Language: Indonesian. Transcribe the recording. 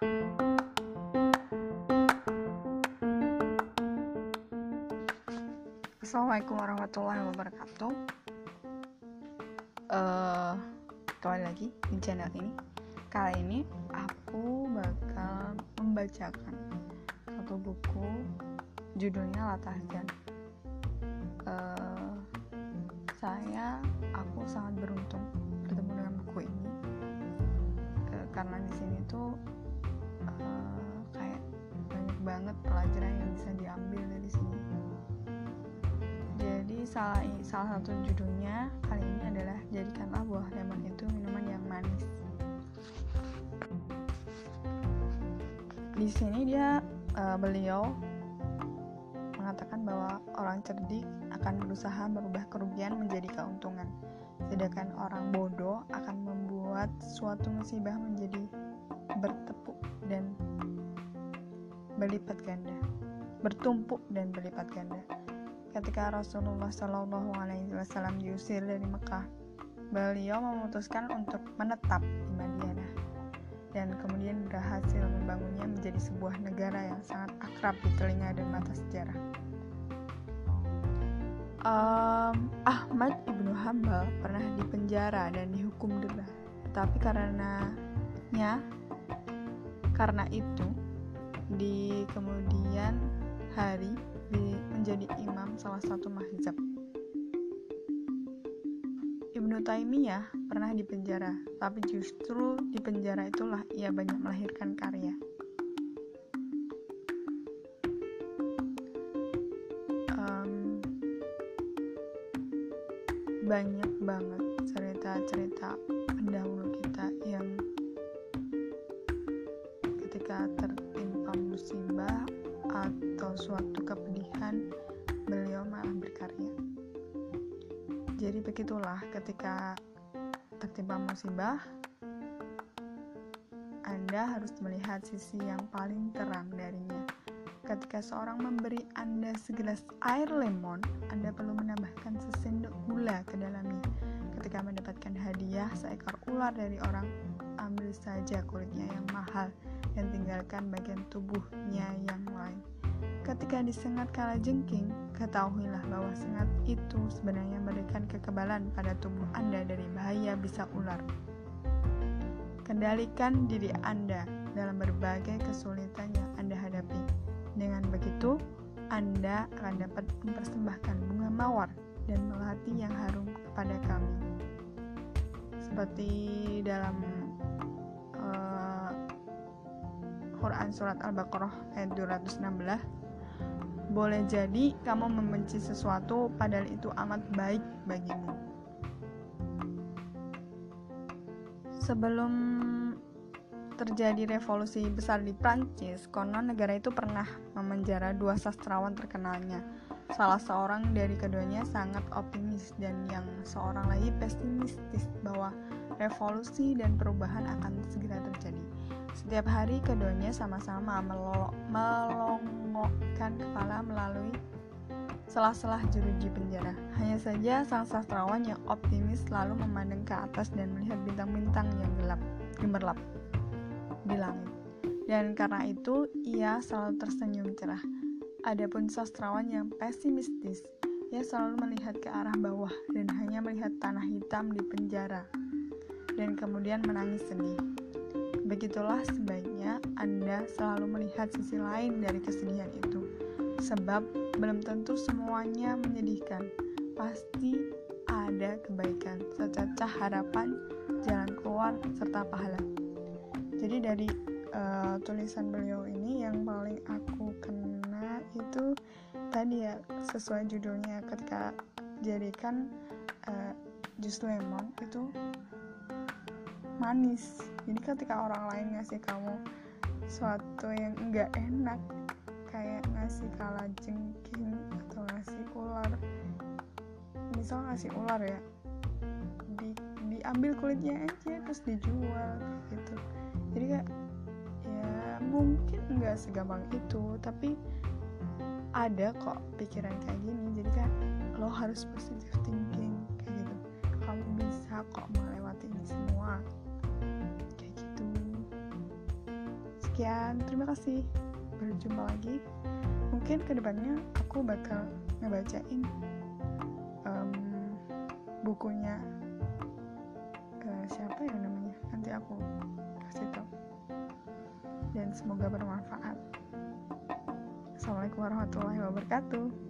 Assalamualaikum warahmatullahi wabarakatuh. Uh, kembali lagi di channel ini. Kali ini aku bakal membacakan satu buku judulnya Latahjan. Uh, saya, aku sangat beruntung bertemu dengan buku ini uh, karena di sini tuh uh, banget pelajaran yang bisa diambil dari sini. Jadi salah salah satu judulnya kali ini adalah jadikanlah buah lemon itu minuman yang manis. Di sini dia uh, beliau mengatakan bahwa orang cerdik akan berusaha merubah kerugian menjadi keuntungan. Sedangkan orang bodoh akan membuat suatu musibah menjadi bertepuk dan berlipat ganda bertumpuk dan berlipat ganda ketika Rasulullah Shallallahu Alaihi Wasallam diusir dari Mekah, beliau memutuskan untuk menetap di Madinah dan kemudian berhasil membangunnya menjadi sebuah negara yang sangat akrab di telinga dan mata sejarah. Um, Ahmad ibnu Hambal pernah dipenjara dan dihukum denda, tetapi karenanya karena itu di kemudian hari menjadi imam salah satu mazhab. Ibnu Taimiyah pernah dipenjara, tapi justru di penjara itulah ia banyak melahirkan karya. Um, banyak banget cerita-cerita pendahulu atau suatu kepedihan, beliau malah berkarya. Jadi begitulah ketika tertimpa musibah, Anda harus melihat sisi yang paling terang darinya. Ketika seorang memberi Anda segelas air lemon, Anda perlu menambahkan sesendok gula ke dalamnya. Ketika mendapatkan hadiah seekor ular dari orang, ambil saja kulitnya yang mahal dan tinggalkan bagian tubuhnya yang lain. Ketika disengat kala jengking, ketahuilah bahwa sengat itu sebenarnya memberikan kekebalan pada tubuh Anda dari bahaya bisa ular. Kendalikan diri Anda dalam berbagai kesulitan yang Anda hadapi. Dengan begitu, Anda akan dapat mempersembahkan bunga mawar dan melati yang harum kepada kami. Seperti dalam Quran Surat Al-Baqarah ayat 216 boleh jadi kamu membenci sesuatu padahal itu amat baik bagimu. Sebelum terjadi revolusi besar di Prancis, konon negara itu pernah memenjara dua sastrawan terkenalnya. Salah seorang dari keduanya sangat optimis dan yang seorang lagi pesimistis bahwa revolusi dan perubahan akan segera terjadi. Setiap hari keduanya sama-sama melongokkan kepala melalui selah-selah jeruji penjara. Hanya saja sang sastrawan yang optimis selalu memandang ke atas dan melihat bintang-bintang yang gelap, gemerlap di langit. Dan karena itu, ia selalu tersenyum cerah. Adapun sastrawan yang pesimistis, ia selalu melihat ke arah bawah dan hanya melihat tanah hitam di penjara dan kemudian menangis sedih. Begitulah sebaiknya Anda selalu melihat sisi lain dari kesedihan itu, sebab belum tentu semuanya menyedihkan. Pasti ada kebaikan, secacah harapan, jalan keluar, serta pahala. Jadi dari uh, tulisan beliau ini yang paling aku kena itu tadi ya sesuai judulnya ketika jadikan uh, jus lemon itu manis. Jadi ketika orang lain ngasih kamu sesuatu yang enggak enak kayak ngasih kala jengking atau ngasih ular misal ngasih ular ya di, diambil kulitnya aja terus dijual gitu. Jadi kayak ya mungkin nggak segampang itu tapi ada kok pikiran kayak gini. Jadi kan lo harus positive thinking kayak gitu. Kamu bisa kok sekian terima kasih. Berjumpa lagi. Mungkin ke depannya aku bakal ngebacain um, bukunya uh, siapa ya namanya? Nanti aku kasih tau. Dan semoga bermanfaat. Assalamualaikum warahmatullahi wabarakatuh